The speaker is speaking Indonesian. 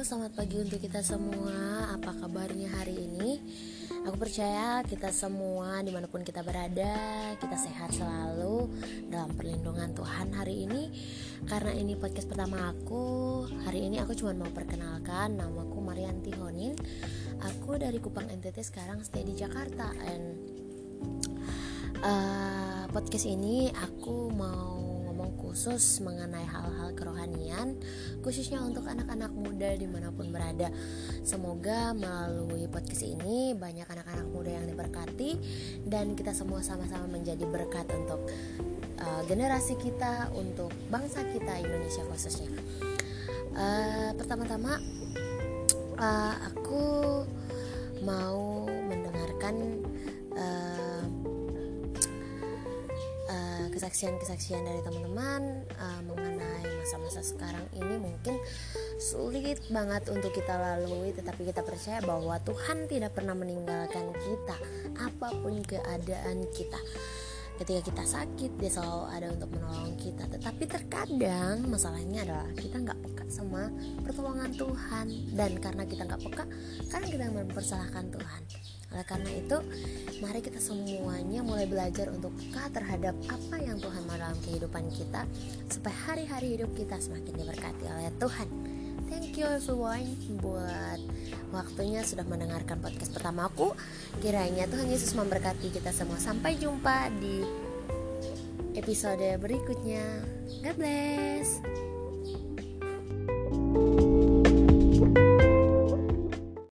pagi untuk kita semua. Apa kabarnya hari ini? Aku percaya kita semua di mana pun kita berada Kita sehat selalu dalam perlindungan Tuhan hari ini. Karena ini podcast pertama aku Hari ini aku cuma mau perkenalkan Namaku Marianti Honin. Aku dari Kupang NTT sekarang stay di Jakarta. And uh, podcast ini aku mau khusus mengenai hal-hal kerohanian khususnya untuk anak-anak muda di mana pun berada. Semoga melalui podcast ini banyak anak-anak muda yang diberkati dan kita semua sama-sama menjadi berkat untuk uh, generasi kita untuk bangsa kita Indonesia khususnya. Uh, pertama-tama uh, aku mau mendengarkan kesaksian-kesaksian dari teman-teman uh, mengenai masa-masa sekarang ini mungkin sulit banget untuk kita lalui tetapi kita percaya bahwa Tuhan tidak pernah meninggalkan kita apa pun keadaan kita. Ketika kita sakit dia selalu ada untuk menolong kita. Tetapi terkadang masalahnya adalah kita nggak peka sama pertolongan Tuhan. Dan karena kita nggak peka karena kita mempersalahkan Tuhan oleh karena itu, mari kita semuanya mulai belajar untuk peka terhadap apa yang Tuhan mau dalam kehidupan kita supaya hari-hari hidup kita semakin diberkati oleh Tuhan. Thank you everyone buat waktunya sudah mendengarkan podcast pertamaku. Kiranya Tuhan Yesus memberkati kita semua. Sampai jumpa di episode berikutnya. God bless.